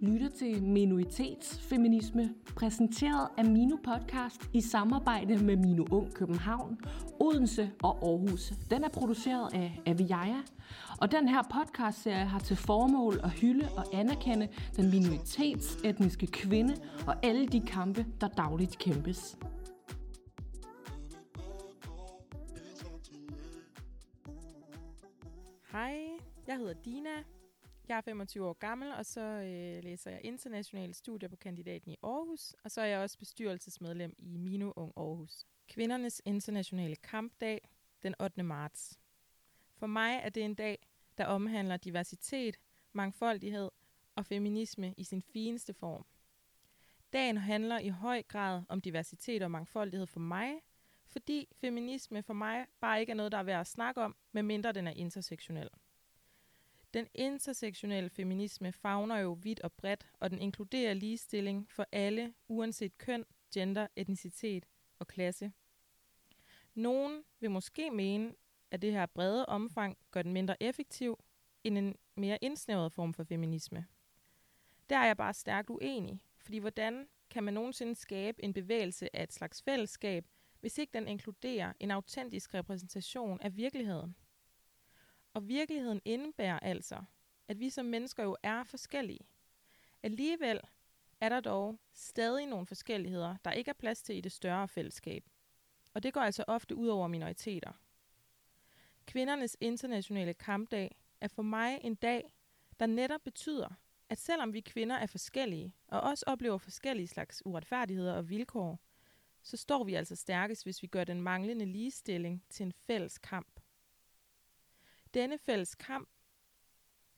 lytter til Minoritetsfeminisme, præsenteret af Mino Podcast i samarbejde med Mino Ung København, Odense og Aarhus. Den er produceret af Aviaja, og den her podcastserie har til formål at hylde og anerkende den minoritetsetniske kvinde og alle de kampe, der dagligt kæmpes. Hej, jeg hedder Dina. Jeg er 25 år gammel, og så øh, læser jeg internationale studier på kandidaten i Aarhus, og så er jeg også bestyrelsesmedlem i Mino Ung Aarhus. Kvindernes internationale kampdag den 8. marts. For mig er det en dag, der omhandler diversitet, mangfoldighed og feminisme i sin fineste form. Dagen handler i høj grad om diversitet og mangfoldighed for mig, fordi feminisme for mig bare ikke er noget, der er værd at snakke om, medmindre den er intersektionel. Den intersektionelle feminisme fagner jo vidt og bredt, og den inkluderer ligestilling for alle, uanset køn, gender, etnicitet og klasse. Nogen vil måske mene, at det her brede omfang gør den mindre effektiv end en mere indsnævret form for feminisme. Der er jeg bare stærkt uenig, fordi hvordan kan man nogensinde skabe en bevægelse af et slags fællesskab, hvis ikke den inkluderer en autentisk repræsentation af virkeligheden? Og virkeligheden indebærer altså, at vi som mennesker jo er forskellige. Alligevel er der dog stadig nogle forskelligheder, der ikke er plads til i det større fællesskab. Og det går altså ofte ud over minoriteter. Kvindernes internationale kampdag er for mig en dag, der netop betyder, at selvom vi kvinder er forskellige, og også oplever forskellige slags uretfærdigheder og vilkår, så står vi altså stærkest, hvis vi gør den manglende ligestilling til en fælles kamp. Denne fælles kamp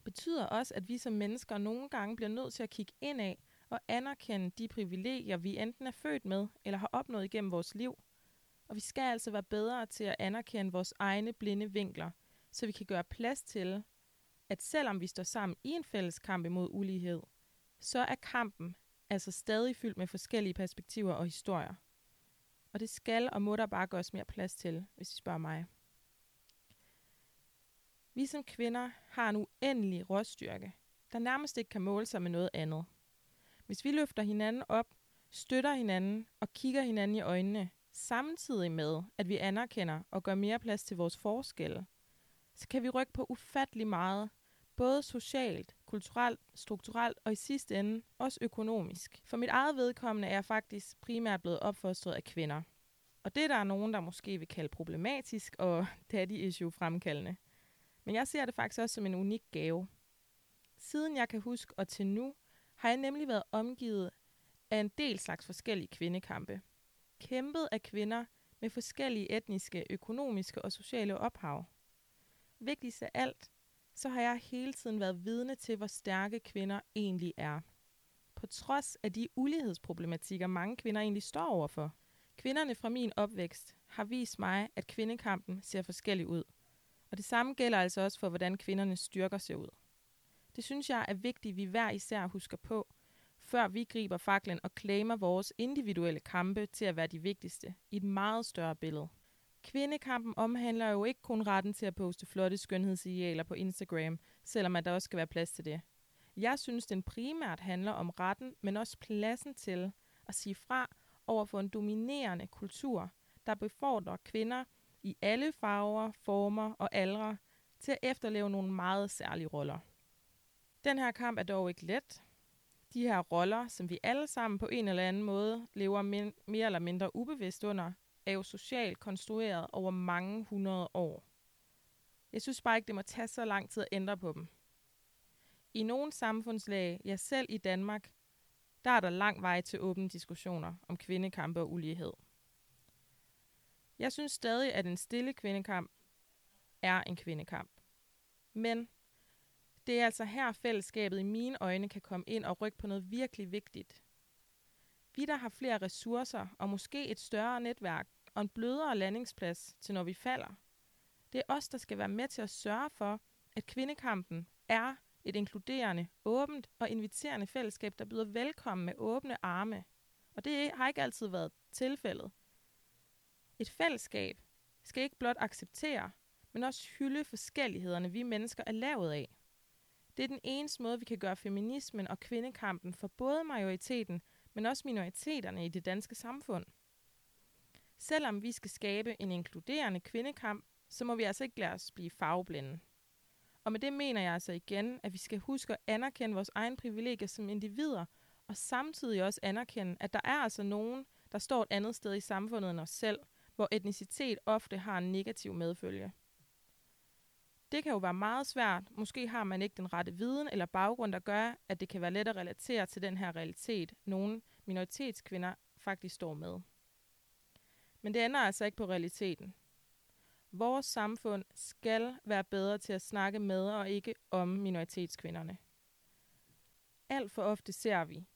betyder også, at vi som mennesker nogle gange bliver nødt til at kigge ind af og anerkende de privilegier, vi enten er født med eller har opnået igennem vores liv. Og vi skal altså være bedre til at anerkende vores egne blinde vinkler, så vi kan gøre plads til, at selvom vi står sammen i en fælles kamp imod ulighed, så er kampen altså stadig fyldt med forskellige perspektiver og historier. Og det skal og må der bare gøres mere plads til, hvis I spørger mig. Vi som kvinder har en uendelig råstyrke, der nærmest ikke kan måle sig med noget andet. Hvis vi løfter hinanden op, støtter hinanden og kigger hinanden i øjnene, samtidig med, at vi anerkender og gør mere plads til vores forskelle, så kan vi rykke på ufattelig meget, både socialt, kulturelt, strukturelt og i sidste ende også økonomisk. For mit eget vedkommende er jeg faktisk primært blevet opfostret af kvinder. Og det der er nogen, der måske vil kalde problematisk og daddy issue fremkaldende. Men jeg ser det faktisk også som en unik gave. Siden jeg kan huske og til nu, har jeg nemlig været omgivet af en del slags forskellige kvindekampe. Kæmpet af kvinder med forskellige etniske, økonomiske og sociale ophav. Vigtigst af alt, så har jeg hele tiden været vidne til, hvor stærke kvinder egentlig er. På trods af de ulighedsproblematikker, mange kvinder egentlig står overfor. Kvinderne fra min opvækst har vist mig, at kvindekampen ser forskellig ud – og det samme gælder altså også for, hvordan kvindernes styrker ser ud. Det synes jeg er vigtigt, at vi hver især husker på, før vi griber faklen og claimer vores individuelle kampe til at være de vigtigste i et meget større billede. Kvindekampen omhandler jo ikke kun retten til at poste flotte skønhedsidealer på Instagram, selvom at der også skal være plads til det. Jeg synes, den primært handler om retten, men også pladsen til at sige fra over for en dominerende kultur, der befordrer kvinder i alle farver, former og aldre til at efterleve nogle meget særlige roller. Den her kamp er dog ikke let. De her roller, som vi alle sammen på en eller anden måde lever min- mere eller mindre ubevidst under, er jo socialt konstrueret over mange hundrede år. Jeg synes bare ikke, det må tage så lang tid at ændre på dem. I nogle samfundslag, ja selv i Danmark, der er der lang vej til åbne diskussioner om kvindekampe og ulighed. Jeg synes stadig, at en stille kvindekamp er en kvindekamp. Men det er altså her fællesskabet i mine øjne kan komme ind og rykke på noget virkelig vigtigt. Vi, der har flere ressourcer og måske et større netværk og en blødere landingsplads til når vi falder. Det er os, der skal være med til at sørge for, at kvindekampen er et inkluderende, åbent og inviterende fællesskab, der byder velkommen med åbne arme. Og det har ikke altid været tilfældet. Et fællesskab skal ikke blot acceptere, men også hylde forskellighederne, vi mennesker er lavet af. Det er den eneste måde, vi kan gøre feminismen og kvindekampen for både majoriteten, men også minoriteterne i det danske samfund. Selvom vi skal skabe en inkluderende kvindekamp, så må vi altså ikke lade os blive farveblinde. Og med det mener jeg altså igen, at vi skal huske at anerkende vores egen privilegier som individer, og samtidig også anerkende, at der er altså nogen, der står et andet sted i samfundet end os selv, hvor etnicitet ofte har en negativ medfølge. Det kan jo være meget svært. Måske har man ikke den rette viden eller baggrund, der gør, at det kan være let at relatere til den her realitet, nogle minoritetskvinder faktisk står med. Men det ender altså ikke på realiteten. Vores samfund skal være bedre til at snakke med og ikke om minoritetskvinderne. Alt for ofte ser vi,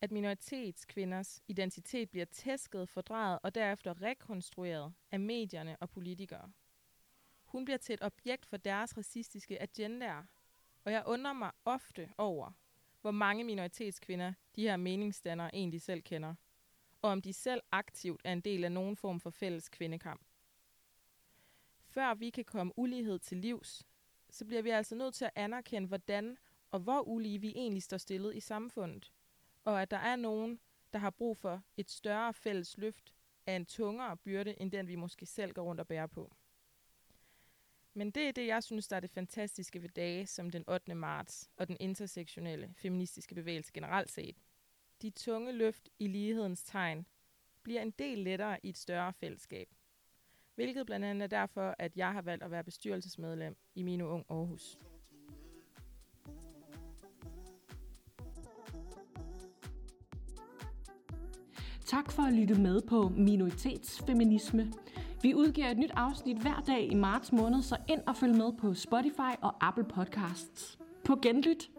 at minoritetskvinders identitet bliver tæsket, fordrejet og derefter rekonstrueret af medierne og politikere. Hun bliver til et objekt for deres racistiske agendaer, og jeg undrer mig ofte over, hvor mange minoritetskvinder de her meningsdannere egentlig selv kender, og om de selv aktivt er en del af nogen form for fælles kvindekamp. Før vi kan komme ulighed til livs, så bliver vi altså nødt til at anerkende, hvordan og hvor ulige vi egentlig står stillet i samfundet, og at der er nogen, der har brug for et større fælles løft af en tungere byrde, end den vi måske selv går rundt og bærer på. Men det er det, jeg synes, der er det fantastiske ved dage som den 8. marts og den intersektionelle feministiske bevægelse generelt set. De tunge løft i lighedens tegn bliver en del lettere i et større fællesskab. Hvilket blandt andet er derfor, at jeg har valgt at være bestyrelsesmedlem i Mino Ung Aarhus. Tak for at lytte med på Minoritetsfeminisme. Vi udgiver et nyt afsnit hver dag i marts måned, så ind og følg med på Spotify og Apple Podcasts. På genlyt!